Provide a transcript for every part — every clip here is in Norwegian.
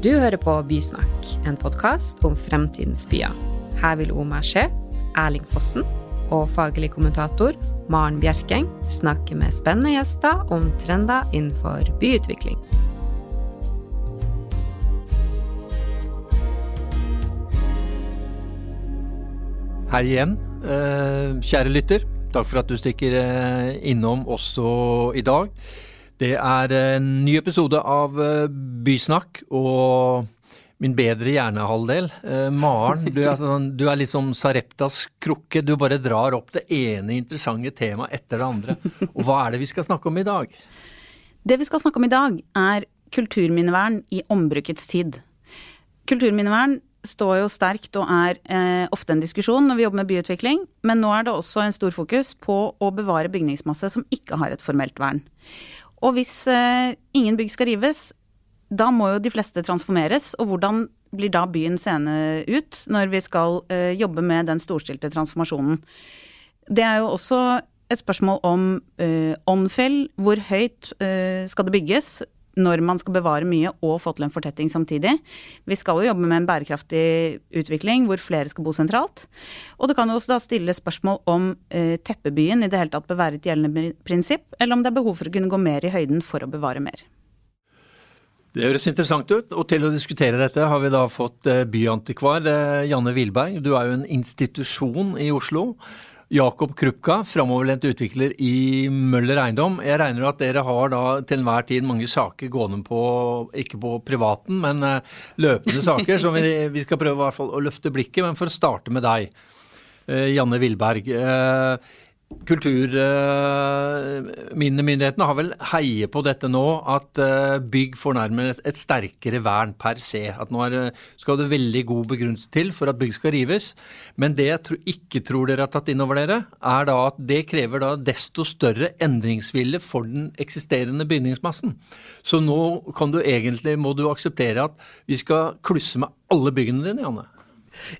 Du hører på Bysnakk, en podkast om fremtidens byer. Her vil Omar Skje, Erling Fossen og faglig kommentator Maren Bjerkeng snakke med spennende gjester om trender innenfor byutvikling. Hei igjen, eh, kjære lytter. Takk for at du stikker eh, innom også i dag. Det er en ny episode av eh, Bysnakk og min bedre hjernehalvdel. Maren, du er, sånn, du er liksom Sareptas krukke. Du bare drar opp det ene interessante temaet etter det andre. Og hva er det vi skal snakke om i dag? Det vi skal snakke om i dag, er kulturminnevern i ombrukets tid. Kulturminnevern står jo sterkt og er eh, ofte en diskusjon når vi jobber med byutvikling, men nå er det også en stor fokus på å bevare bygningsmasse som ikke har et formelt vern. Og hvis eh, ingen bygg skal rives, da må jo de fleste transformeres, og hvordan blir da byen seende ut når vi skal eh, jobbe med den storstilte transformasjonen? Det er jo også et spørsmål om eh, åndfell. Hvor høyt eh, skal det bygges? Når man skal bevare mye og få til en fortetting samtidig. Vi skal jo jobbe med en bærekraftig utvikling hvor flere skal bo sentralt. Og det kan jo også da stille spørsmål om eh, teppebyen i det hele tatt bør være et gjeldende prinsipp, eller om det er behov for å kunne gå mer i høyden for å bevare mer. Det høres interessant ut, og til å diskutere dette har vi da fått eh, byantikvar eh, Janne Wilberg. Du er jo en institusjon i Oslo. Jakob Krupka, framoverlent utvikler i Møller Eiendom. Jeg regner at dere har da til enhver tid mange saker gående på, ikke på privaten, men uh, løpende saker, som vi, vi, skal prøve i hvert fall å løfte blikket. Men for å starte med deg, uh, Janne Wilberg. Kulturminnemyndighetene har vel heie på dette nå, at eh, bygg får nærmest et sterkere vern per se. At nå er, skal det veldig god begrunnelse til for at bygg skal rives. Men det jeg ikke tror dere har tatt inn over dere, er da at det krever da desto større endringsvilje for den eksisterende bygningsmassen. Så nå kan du egentlig, må du akseptere at vi skal klusse med alle byggene dine, Janne.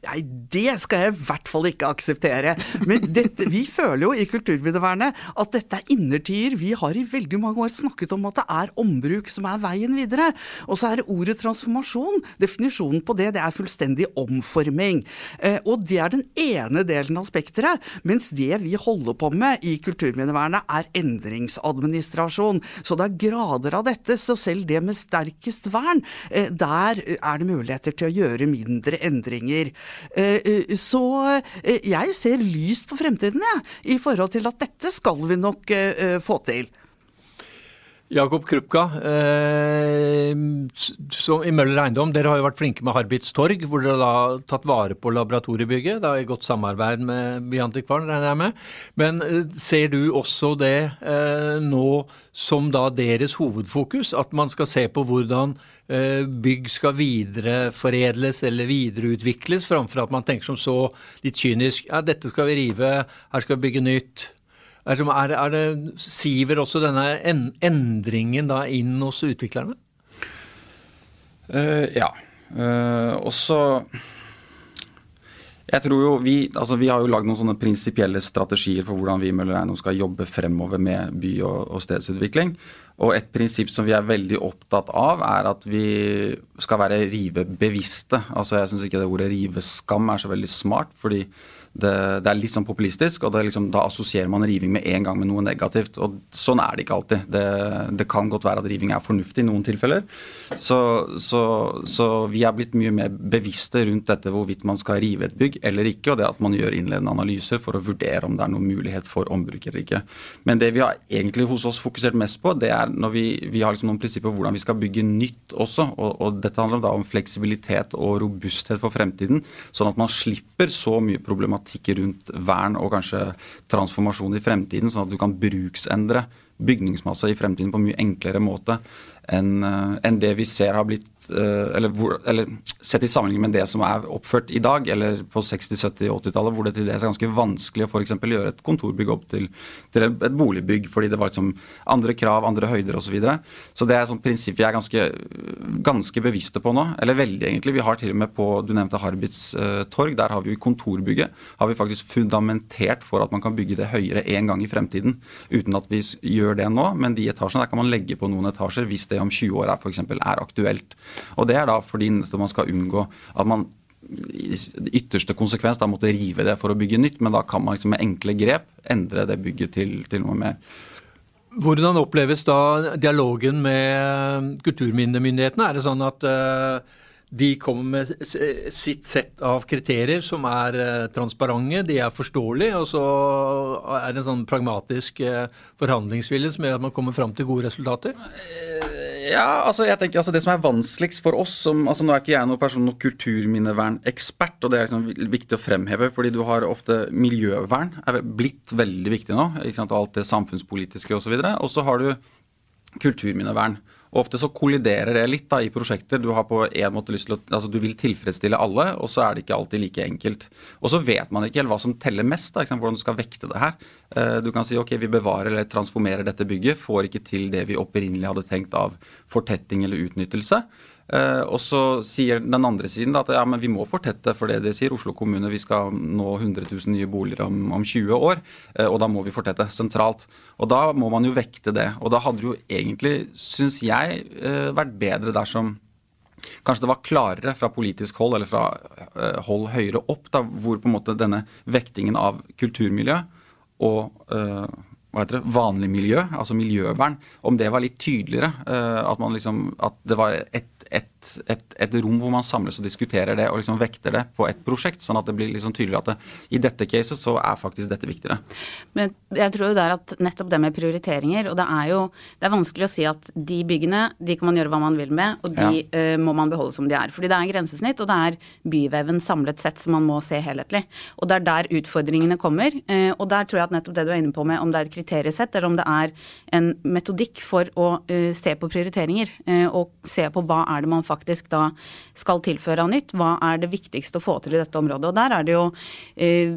Nei, det skal jeg i hvert fall ikke akseptere. Men dette, vi føler jo i Kulturminnevernet at dette er innertier. Vi har i veldig mange år snakket om at det er ombruk som er veien videre. Og så er det ordet transformasjon. Definisjonen på det, det er fullstendig omforming. Eh, og det er den ene delen av spekteret. Mens det vi holder på med i Kulturminnevernet er endringsadministrasjon. Så det er grader av dette. Så selv det med sterkest vern, eh, der er det muligheter til å gjøre mindre endringer. Eh, eh, så eh, jeg ser lyst på fremtiden, jeg, i forhold til at dette skal vi nok få til. Jakob Krupka, eh, i Møller Eiendom, dere har jo vært flinke med Harbits torg, hvor dere har tatt vare på laboratoriebygget. Det har i godt samarbeid med Byantikvaren, regner jeg med. Men eh, ser du også det eh, nå som da deres hovedfokus, at man skal se på hvordan eh, bygg skal videreforedles eller videreutvikles, framfor at man tenker som så litt kynisk ja, dette skal vi rive, her skal vi bygge nytt. Er det, er det, siver også denne endringen da inn hos utviklerne? Uh, ja. Uh, også jeg tror jo Vi, altså vi har jo lagd noen sånne prinsipielle strategier for hvordan vi Møller Eiendom skal jobbe fremover med by- og, og, stedsutvikling. Og et prinsipp som vi er veldig opptatt av, er at vi skal være rivebevisste. Altså Jeg syns ikke det ordet riveskam er så veldig smart. fordi det, det, er litt sånn populistisk, og liksom, da assosierer man riving med en gang med noe negativt. og Sånn er det ikke alltid. Det, det kan godt være at riving er fornuftig i noen tilfeller. Så, så, så, vi er blitt mye mer bevisste rundt dette hvorvidt man skal rive et bygg eller ikke, og det at man gjør innledende analyser for å vurdere om det er noen mulighet for ombruk eller ikke. Men det vi har egentlig hos oss fokusert mest på, det er når vi, vi har liksom noen prinsipper for hvordan vi skal bygge nytt også. Og, og dette handler da om fleksibilitet og robusthet for fremtiden, sånn at man slipper så mye problematikk problematikk rundt vern og kanskje transformasjon i fremtiden, sånn at du kan bruksendre bygningsmasse i fremtiden på en mye enklere måte enn eh, en det vi ser har blitt eh, eller, hvor, eller, sett i sammenheng med det som er oppført i dag, eller på 60-, 70-, 80-tallet, hvor det til dels er ganske vanskelig å f.eks. gjøre et kontorbygg opp til, til, et boligbygg, fordi det var liksom andre krav, andre høyder osv. Så, videre. så det er et sånt prinsipp vi er ganske, ganske, bevisste på nå. Eller veldig, egentlig. Vi har til og med på Du nevnte Harbits eh, torg. Der har vi i kontorbygget har vi faktisk fundamentert for at man kan bygge det høyere en gang i fremtiden, uten at vi gjør det nå, men de etasjene der kan man legge på noen etasjer hvis det om 20 år er, for eksempel, er aktuelt. Og Det er da fordi man skal unngå at man i ytterste konsekvens da måtte rive det for å bygge nytt, men da kan man liksom med enkle grep endre det bygget til, til noe mer. Hvordan oppleves da dialogen med kulturminnemyndighetene? Er det sånn at uh, de kommer med sitt sett av kriterier som er uh, transparente, de er forståelige, og så er det en sånn pragmatisk forhandlingsvilje som gjør at man kommer fram til gode resultater? Ja, altså jeg tenker altså Det som er vanskeligst for oss som, altså Nå er ikke jeg noen person noen kulturminnevernekspert, og det er liksom viktig å fremheve, fordi du har ofte miljøvern er blitt veldig viktig nå. ikke sant, Alt det samfunnspolitiske osv. Og så har du kulturminnevern. Og Ofte så kolliderer det litt da i prosjekter. Du har på en måte lyst til å, altså du vil tilfredsstille alle, og så er det ikke alltid like enkelt. Og så vet man ikke helt hva som teller mest, da, hvordan du skal vekte det her. Eh, du kan si ok, vi bevarer eller transformerer dette bygget, får ikke til det vi opprinnelig hadde tenkt av fortetting eller utnyttelse. Uh, og så sier den andre siden at ja, men vi må fortette, for det det sier Oslo kommune. Vi skal nå 100 000 nye boliger om, om 20 år, uh, og da må vi fortette sentralt. Og da må man jo vekte det. Og da hadde jo egentlig, syns jeg, uh, vært bedre dersom Kanskje det var klarere fra politisk hold eller fra hold høyere opp, da, hvor på en måte denne vektingen av kulturmiljø og hva heter det, vanlig miljø, altså miljøvern, om det var litt tydeligere. At, man liksom, at det var et et, et, et, rom hvor man samles og diskuterer det og liksom vekter det på et prosjekt, sånn at det blir liksom tydeligere at det, i dette caset så er faktisk dette viktigere. Men jeg tror jo det er at nettopp det med prioriteringer, og det er jo det er vanskelig å si at de byggene de kan man gjøre hva man vil med, og de ja. uh, må man beholde som de er. Fordi det er grensesnitt, og det er byveven samlet sett som man må se helhetlig. Og det er der utfordringene kommer. Uh, og der tror jeg at nettopp det du er inne på med om det er et kriteriesett, eller om det er en metodikk for å uh, se på prioriteringer, og se på hva er det man faktisk da skal tilføre av nytt? Hva er det viktigste å få til i dette området? Og der er det jo eh,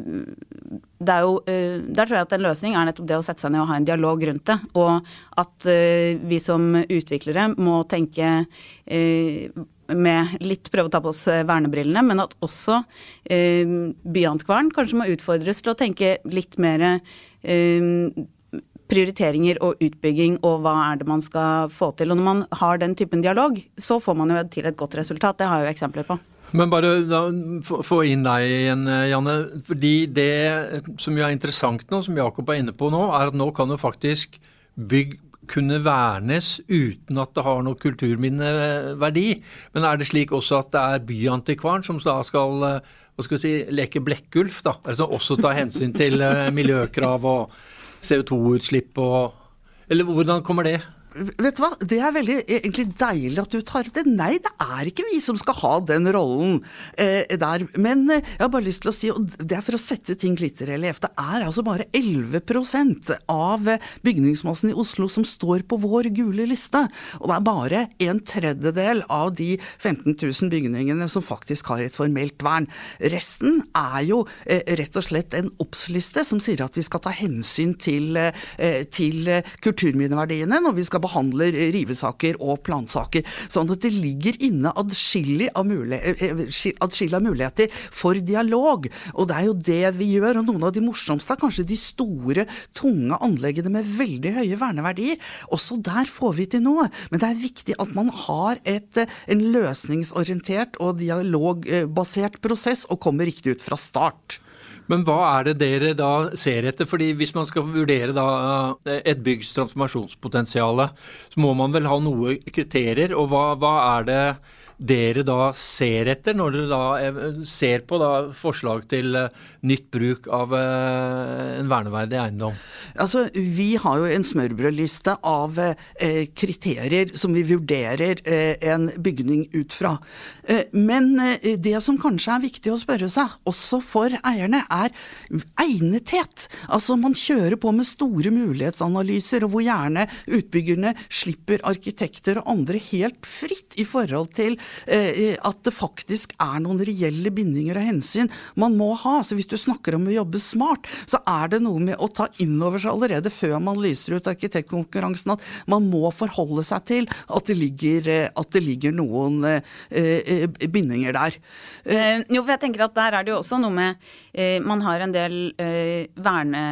det er jo, eh, Der tror jeg at en løsning er nettopp det å sette seg ned og ha en dialog rundt det. Og at eh, vi som utviklere må tenke med litt prøve å ta på oss vernebrillene, men at også eh, byantikvaren kanskje må utfordres til å tenke litt mer eh, prioriteringer og utbygging og hva er det man skal få til. Og når man har den typen dialog, så får man jo til et godt resultat. Det har jeg jo eksempler på. Men bare da, få inn deg igjen, Janne. fordi Det som jo er interessant nå, som Jakob er inne på nå, er at nå kan jo faktisk bygg kunne vernes uten at det har noe kulturminneverdi. Men er det slik også at det er byantikvaren som da skal hva skal vi si, leke Blekkulf? da, altså Også ta hensyn til eh, miljøkrav og CO2-utslipp og Eller hvordan kommer det? Vet du hva, det er veldig egentlig deilig at du tar opp det. Nei, det er ikke vi som skal ha den rollen eh, der. Men eh, jeg har bare lyst til å si, og det er for å sette ting litt i relieff, det er altså bare 11% av bygningsmassen i Oslo som står på vår gule liste. Og det er bare en tredjedel av de 15 000 bygningene som faktisk har et formelt vern. Resten er jo eh, rett og slett en obs-liste som sier at vi skal ta hensyn til, eh, til kulturminneverdiene når vi skal behandler rivesaker og plansaker. Sånn at det ligger inne adskillig av, eh, eh, adskillig av muligheter for dialog. Og det er jo det vi gjør. Og noen av de morsomste er kanskje de store, tunge anleggene med veldig høye verneverdier. Også der får vi til noe. Men det er viktig at man har et, eh, en løsningsorientert og dialogbasert prosess, og kommer riktig ut fra start. Men hva er det dere da ser etter? Fordi Hvis man skal vurdere da eh, et byggs transformasjonspotensial, så må man vel ha noe kriterier. Og hva, hva er det dere da ser etter, når dere da ser på da forslag til eh, nytt bruk av eh, en verneverdig eiendom? Altså, Vi har jo en smørbrødliste av eh, kriterier som vi vurderer en bygning ut fra. Men det som kanskje er viktig å spørre seg, også for eierne, er egnethet. Altså Man kjører på med store mulighetsanalyser, og hvor gjerne utbyggerne slipper arkitekter og andre helt fritt i forhold til at det faktisk er noen reelle bindinger og hensyn man må ha. Så hvis du snakker om å jobbe smart, så er det noe med å ta inn over seg allerede før man lyser ut arkitektkonkurransen, at man må forholde seg til at det ligger, eh, at det ligger noen eh, bindinger der. jo, for jeg tenker at der er det jo også noe med Man har en del verne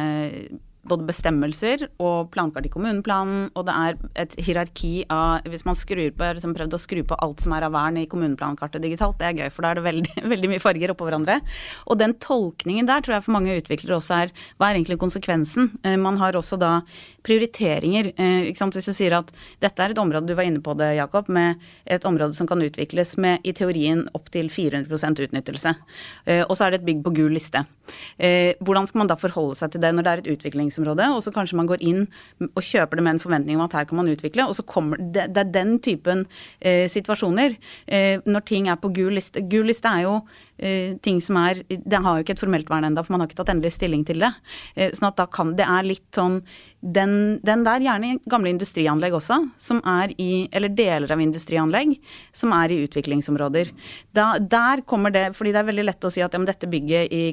både bestemmelser og plankart i kommuneplanen, og det er et hierarki av Hvis man skrur på, liksom prøvd å skru på alt som er av vern i kommuneplankartet digitalt, det er gøy, for da er det veldig, veldig mye farger oppå hverandre. Og den tolkningen der tror jeg for mange utviklere også er Hva er egentlig konsekvensen? Eh, man har også da prioriteringer. Eh, ikke sant? Hvis du sier at dette er et område, du var inne på det, Jakob, med et område som kan utvikles med i teorien opptil 400 utnyttelse. Eh, og så er det et bygg på gul liste. Hvordan skal man da forholde seg til det når det er et utviklingsområde, og så kanskje man går inn og kjøper det med en forventning om at her kan man utvikle, og så kommer det, det er den typen eh, situasjoner. Eh, når ting er på gul liste. Gul liste er jo eh, ting som er Det har jo ikke et formelt vern ennå, for man har ikke tatt endelig stilling til det. Eh, sånn at da kan Det er litt sånn den, den, der, gjerne gamle industrianlegg også, som er i Eller deler av industrianlegg som er i utviklingsområder. Da, der kommer det Fordi det er veldig lett å si at ja, men dette bygget i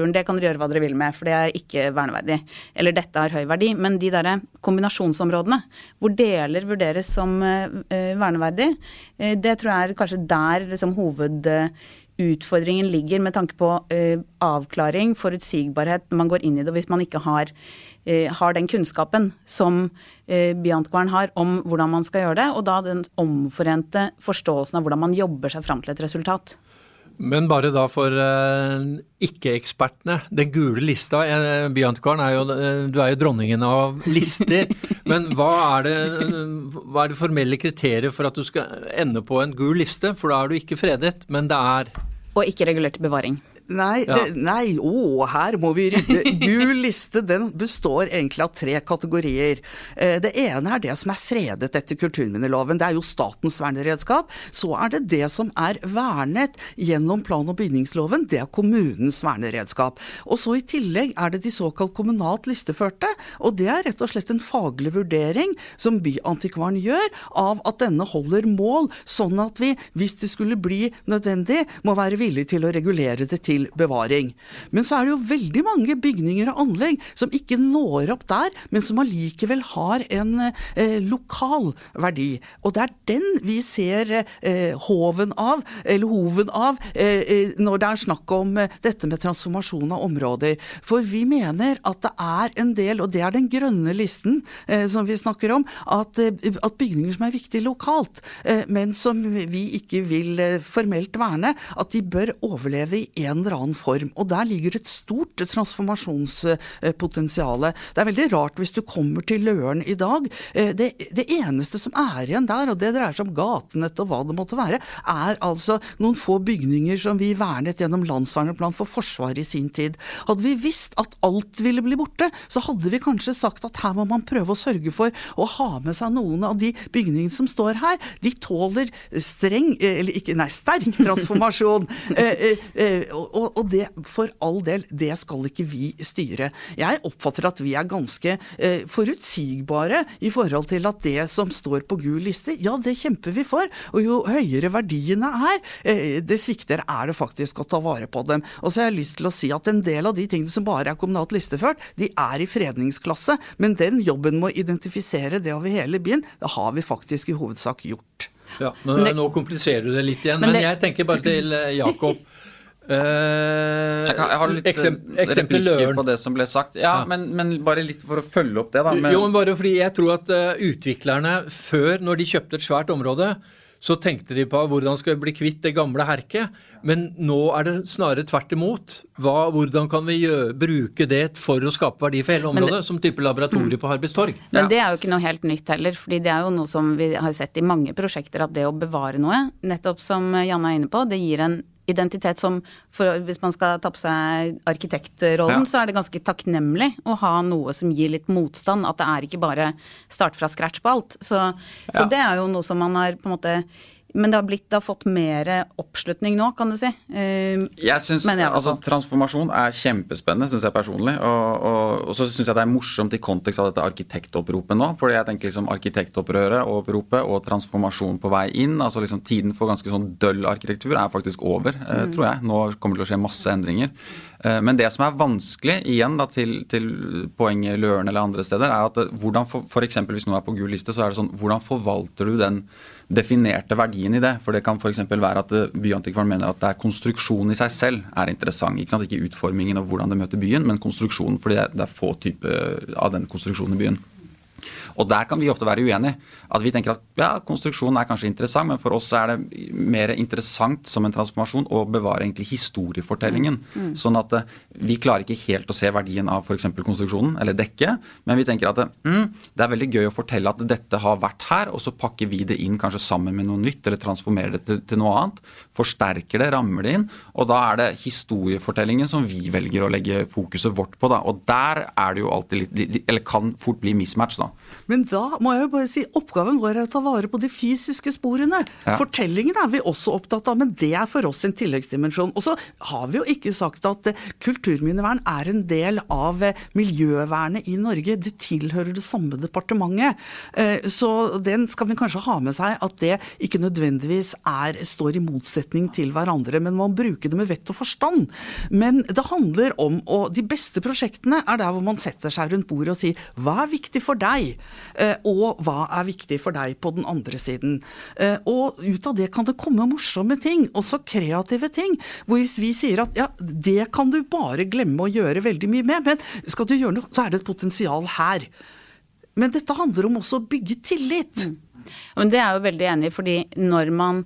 Kvadraturen, det kan dere gjøre hva dere vil med, for det er ikke verneverdig. Eller dette har høy verdi. Men de derre kombinasjonsområdene, hvor deler vurderes som uh, verneverdig, uh, det tror jeg er kanskje der liksom hoved... Uh, ligger med tanke på avklaring, forutsigbarhet når man går inn i det. Hvis man ikke har, har den kunnskapen som byantikvaren har om hvordan man skal gjøre det, og da den omforente forståelsen av hvordan man jobber seg fram til et resultat. Men bare da for uh, ikke-ekspertene. Den gule lista, uh, byantikvaren er jo uh, Du er jo dronningen av lister. men hva er, det, hva er det formelle kriteriet for at du skal ende på en gul liste? For da er du ikke fredet, men det er og ikke regulert bevaring. Nei, ja. det, nei, å, her må vi rydde. Gul liste den består egentlig av tre kategorier. Eh, det ene er det som er fredet etter kulturminneloven. Det er jo statens verneredskap. Så er det det som er vernet gjennom plan- og bygningsloven. Det er kommunens verneredskap. Og så i tillegg er det de såkalt kommunalt listeførte. Og det er rett og slett en faglig vurdering som Byantikvaren gjør av at denne holder mål, sånn at vi, hvis det skulle bli nødvendig, må være villige til å regulere det til til bevaring. Men så er det jo veldig mange bygninger og anlegg som ikke når opp der, men som allikevel har en eh, lokal verdi. Og det er den vi ser eh, hoven av, eller hoven av, eh, eh når det er snakk om eh, dette med transformasjon av områder. For vi mener at det er en del, og det er den grønne listen eh, som vi snakker om, at, at, bygninger som er viktige lokalt, men som vi ikke vil formelt verne, at de bør overleve i en eller annen form. Og der ligger et stort transformasjonspotensial. Det er veldig rart hvis du kommer til Løren i dag. Eh, det, det, eneste som er igjen der, og det dreier seg om gatenett og hva det måtte være, er altså noen få bygninger som vi vernet gjennom landsverneplan for Forsvaret i sin tid. Hadde vi visst at alt ville bli borte, så hadde vi kanskje sagt at her må man prøve å sørge for å ha med seg noen av de bygningene som står her. De tåler streng, eh, eller ikke, nei, sterk transformasjon. eh, eh, og, og, og, det, for all del, det skal ikke vi styre. Jeg oppfatter at vi er ganske eh, forutsigbare i forhold til at det som står på gul liste, ja, det kjemper vi for. Og jo høyere verdiene er, eh, det svikter er det faktisk å ta vare på dem. Og så har jeg lyst til å si at en del av de tingene som bare er kommunalt listeført, de er i fredningsklasse. Men den jobben med å identifisere det over hele byen, det har vi faktisk i hovedsak gjort. Ja, nå, nå kompliserer du det litt igjen, men, men det, jeg tenker bare til eh, Jakob. Uh, jeg, kan, jeg, har litt eksempel, replikker på det som ble sagt. Ja, ja. Men, men, bare litt for å følge opp det, da. Men... Jo, men bare fordi jeg tror at uh, utviklerne før, når de kjøpte et svært område, så tenkte de på hvordan skal vi bli kvitt det gamle herket. Men nå er det snarere tvert imot. Hva, hvordan kan vi gjøre, bruke det for å skape verdi for hele området, det, som type laboratorium mm. på Harbis torg? Men det er jo ikke noe helt nytt heller. fordi det er jo noe som vi har sett i mange prosjekter, at det å bevare noe, nettopp som Janne er inne på, det gir en identitet som for, Hvis man skal ta på seg arkitektrollen, ja. så er det ganske takknemlig å ha noe som gir litt motstand. At det er ikke bare start fra scratch på alt. Så, ja. så det er jo noe som man har på en måte men det har, blitt, det har fått mer oppslutning nå, kan du si. Uh, jeg synes, altså, Transformasjon er kjempespennende, syns jeg personlig. Og, og, og så syns jeg det er morsomt i kontekst av dette arkitektoppropet nå. fordi jeg tenker liksom arkitektopprøret og oppropet og transformasjon på vei inn. altså liksom Tiden for ganske sånn døll arkitektur er faktisk over, uh, tror jeg. Nå kommer det til å skje masse endringer. Uh, men det som er vanskelig, igjen da til, til poenget Løren eller andre steder, er at hvordan for, for eksempel, hvis noe er på gul liste, så er det sånn Hvordan forvalter du den definerte verdien i det. For det kan f.eks. være at eh, Byantikvaren mener at det er konstruksjonen i seg selv er interessant. Ikke, ikke utformingen og hvordan det møter byen, men konstruksjonen. Fordi det er få typer av den konstruksjonen i byen. Og der kan vi ofte være uenige. At vi tenker at ja, konstruksjonen er kanskje interessant, men for oss er det mer interessant som en transformasjon å bevare egentlig historiefortellingen. Mm. Mm. Sånn at uh, vi klarer ikke helt å se verdien av f.eks. konstruksjonen eller dekket, men vi tenker at mm, det er veldig gøy å fortelle at dette har vært her, og så pakker vi det inn kanskje sammen med noe nytt, eller transformerer det til, til noe annet. Forsterker det, rammer det inn. Og da er det historiefortellingen som vi velger å legge fokuset vårt på. Da. Og der er det jo alltid litt Eller kan fort bli mismatch, da. Men da må jeg jo bare si oppgaven vår er å ta vare på de fysiske sporene. Ja. Fortellingen er vi også opptatt av, men det er for oss en tilleggsdimensjon. Og så har vi jo ikke sagt at eh, kulturminnevern er en del av eh, miljøvernet i Norge. Det tilhører det samme departementet. Eh, så den skal vi kanskje ha med seg, at det ikke nødvendigvis er, står i motsetning til hverandre, men man bruker det med vett og forstand. Men det handler om, og de beste prosjektene er der hvor man setter seg rundt bordet og sier hva er viktig for deg? Eh, og hva er viktig for deg på den andre siden. Eh, og ut av det kan det komme morsomme ting, også kreative ting. Hvor hvis vi sier at ja, det kan du bare glemme å gjøre veldig mye med, men skal du gjøre noe, så er det et potensial her. Men dette handler om også å bygge tillit. Mm. Men det er jeg jo veldig enig i, fordi når man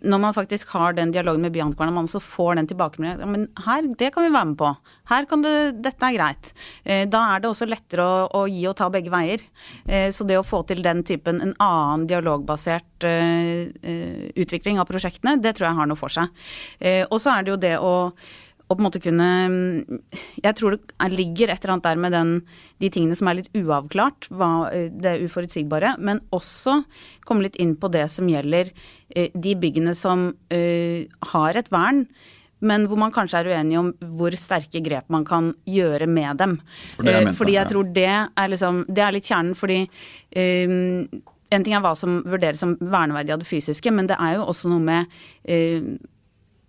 når man faktisk har den dialogen med Biancarna, man også får den tilbakemeldingen Men her, det kan vi være med på. Her kan du Dette er greit. Eh, da er det også lettere å, å, gi og ta begge veier. Eh, så det å få til den typen, en annen dialogbasert eh, utvikling av prosjektene, det tror jeg har noe for seg. Og så er det jo det å og på en måte kunne Jeg tror det ligger et eller annet der med den, de tingene som er litt uavklart, det uforutsigbare, men også komme litt inn på det som gjelder eh, de byggene som uh, har et vern. Men hvor man kanskje er uenig om hvor sterke grep man kan gjøre med dem. For jeg uh, fordi jeg tror det er, liksom, det er litt kjernen, fordi um, en ting er hva som vurderes som verneverdig av det fysiske, men det er jo også noe med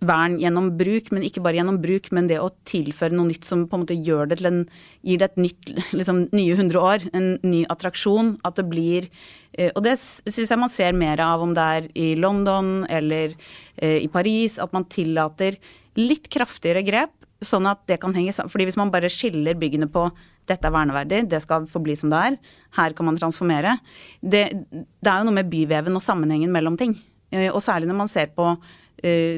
vern gjennom bruk, men ikke bare gjennom bruk, men det å tilføre noe nytt som på en måte gjør det til en Gir det et nytt liksom nye hundre år, en ny attraksjon. At det blir eh, Og det syns jeg man ser mer av om det er i London eller eh, i Paris, at man tillater litt kraftigere grep, sånn at det kan henge sammen. Fordi hvis man bare skiller byggene på dette er verneverdig, det skal forbli som det er, her kan man transformere. Det, det er jo noe med byveven og sammenhengen mellom ting. Eh, og særlig når man ser på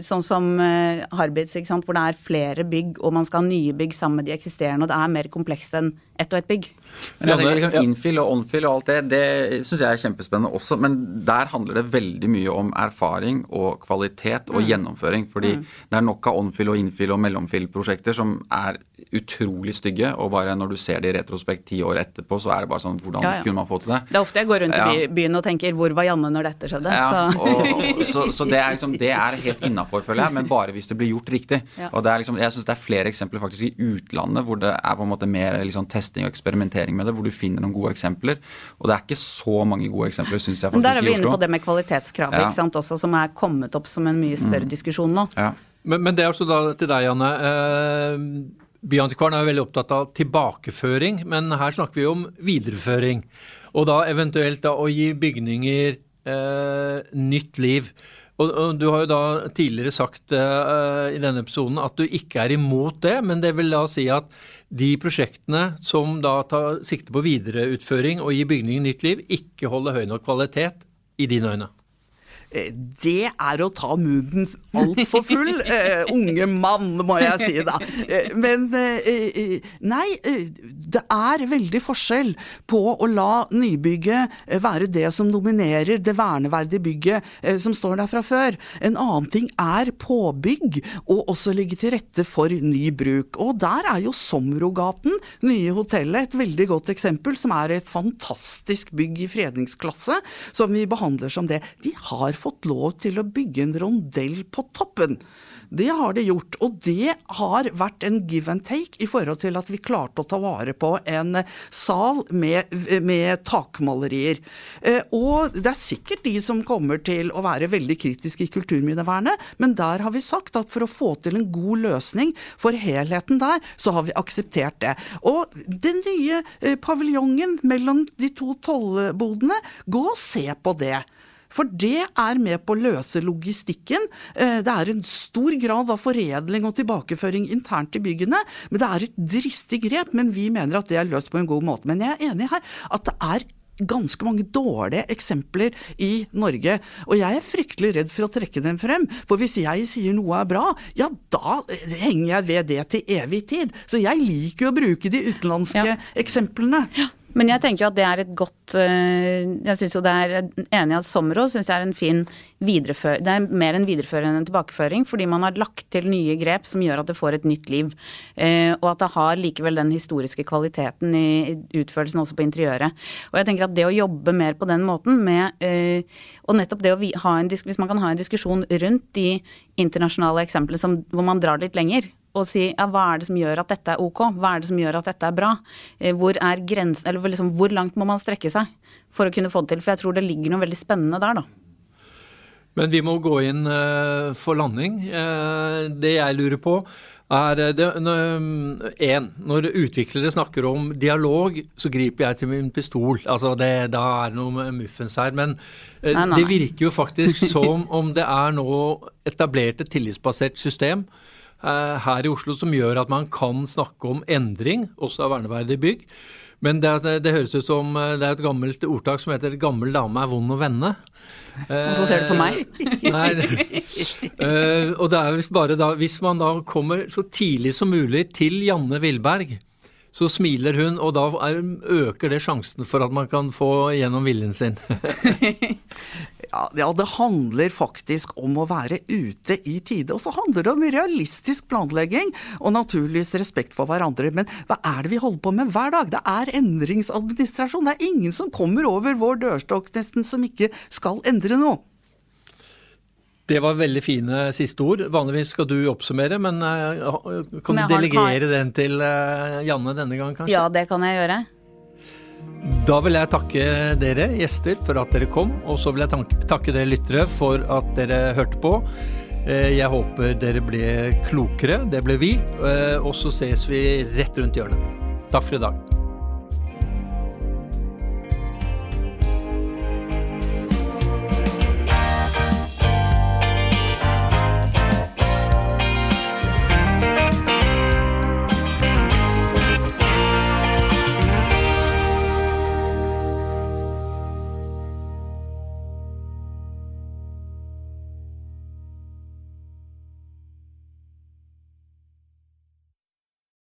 sånn som uh, Harbits, hvor det er flere bygg, og man skal ha nye bygg sammen med de eksisterende. og Det er mer komplekst enn ett og ett bygg. Men jeg tenker liksom Infill og onfill og alt det, det syns jeg er kjempespennende også. Men der handler det veldig mye om erfaring og kvalitet og mm. gjennomføring. Fordi mm. det er nok av onfill og infill og mellomfill-prosjekter som er utrolig stygge, og bare når du ser det i retrospekt ti år etterpå, så er det bare sånn Hvordan ja, ja. kunne man få til det? Det er ofte jeg går rundt i byen og tenker hvor var Janne når dette skjedde? Ja, så. Og, så, så, det, er liksom, det er helt innafor, føler jeg, men bare hvis det blir gjort riktig. Og det er liksom, Jeg syns det er flere eksempler faktisk i utlandet hvor det er på en måte mer liksom, testing og eksperimentering med det, hvor du finner noen gode eksempler. Og det er ikke så mange gode eksempler, syns jeg faktisk, i Oslo. Men der er vi inne på det med kvalitetskravet, ikke sant, også, som er kommet opp som en mye større mm. diskusjon nå. Men, men, det er også da til deg, Janne. Eh, Byantikvaren er jo veldig opptatt av tilbakeføring, men her snakker vi om videreføring. Og da eventuelt da å gi bygninger eh, nytt liv. Og, og, Du har jo da tidligere sagt uh, i denne episoden at du ikke er imot det, men det vil da si at de prosjektene som da tar sikte på videreutføring og gi bygningen nytt liv, ikke holder høy nok kvalitet i dine øyne? Eh, det er å ta munnen altfor full. Uh, unge mann, må jeg si da. Uh, men uh, nei, det er veldig forskjell på å la nybygget være det som dominerer det verneverdige bygget som står der fra før. En annen ting er påbygg, og også ligge til rette for ny bruk. Og der er jo Somrogaten, nye hotellet, et veldig godt eksempel, som er et fantastisk bygg i fredningsklasse, som vi behandler som det. De har fått lov til å bygge en rondell på toppen. Det har de gjort, og det har vært en give and take i forhold til at vi klarte å ta vare på en sal med, med takmalerier. Eh, og det er sikkert de som kommer til å være veldig kritiske i kulturminnevernet, men der har vi sagt at for å få til en god løsning for helheten der, så har vi akseptert det. Og den nye eh, paviljongen mellom de to tollbodene, gå og se på det. For det er med på å løse logistikken. Eh, det er en stor grad av foredling og tilbakeføring internt i byggene. Men det er et dristig grep, men vi mener at det er løst på en god måte. Men jeg er enig her at det er ganske mange dårlige eksempler i Norge. Og jeg er fryktelig redd for å trekke dem frem. For hvis jeg sier noe er bra, ja da henger jeg ved det til evig tid. Så jeg liker å bruke de utenlandske ja. eksemplene. Ja. Men jeg tenker jo at det er et godt eh, Jeg syns jo det er enig at Sommerås syns jeg er en fin videreføring Det er mer en videreføring enn en tilbakeføring, fordi man har lagt til nye grep som gjør at det får et nytt liv. Eh, og at det har likevel den historiske kvaliteten i utførelsen også på interiøret. Og jeg tenker at det å jobbe mer på den måten med eh, Og nettopp det å ha en Hvis man kan ha en diskusjon rundt de internasjonale eksemplene hvor man drar litt lenger, og si ja, hva er det som gjør at dette er ok, hva er det som gjør at dette er bra? Eh, hvor er grensen, eller liksom, hvor langt må man strekke seg for å kunne få det til? For jeg tror det ligger noe veldig spennende der, da. Men vi må gå inn uh, for landing. Uh, det jeg lurer på er det, en, Når utviklere snakker om dialog, så griper jeg til min pistol. Altså det, Da er det noe muffens her. Men nei, nei. det virker jo faktisk som om det er nå etablert et tillitsbasert system Eh, her i Oslo som gjør at man kan snakke om endring, også av verneverdige bygg. Men det, det, høres ut som eh, det er et gammelt ordtak som heter 'gammel dame er vond å vende'. Og så ser du på meg? Nei, uh, og det er bare da, hvis man da kommer så tidlig som mulig til Janne Villberg, så smiler hun, og da er, øker det sjansen for at man kan få gjennom viljen sin. Ja, det handler faktisk om å være ute i tide. Og så handler det om realistisk planlegging og naturligvis respekt for hverandre. Men hva er det vi holder på med hver dag? Det er endringsadministrasjon. Det er ingen som kommer over vår dørstokk nesten som ikke skal endre noe. Det var veldig fine siste ord. Vanligvis skal du oppsummere, men uh, kan du delegere den til uh, Janne denne gang, kanskje? Ja, det kan jeg gjøre. Da vil jeg takke dere gjester for at dere kom, og så vil jeg takke dere lyttere for at dere hørte på. Eh, jeg håper dere ble klokere, det ble vi, eh, og så ses vi rett rundt hjørnet. Takk for i dag.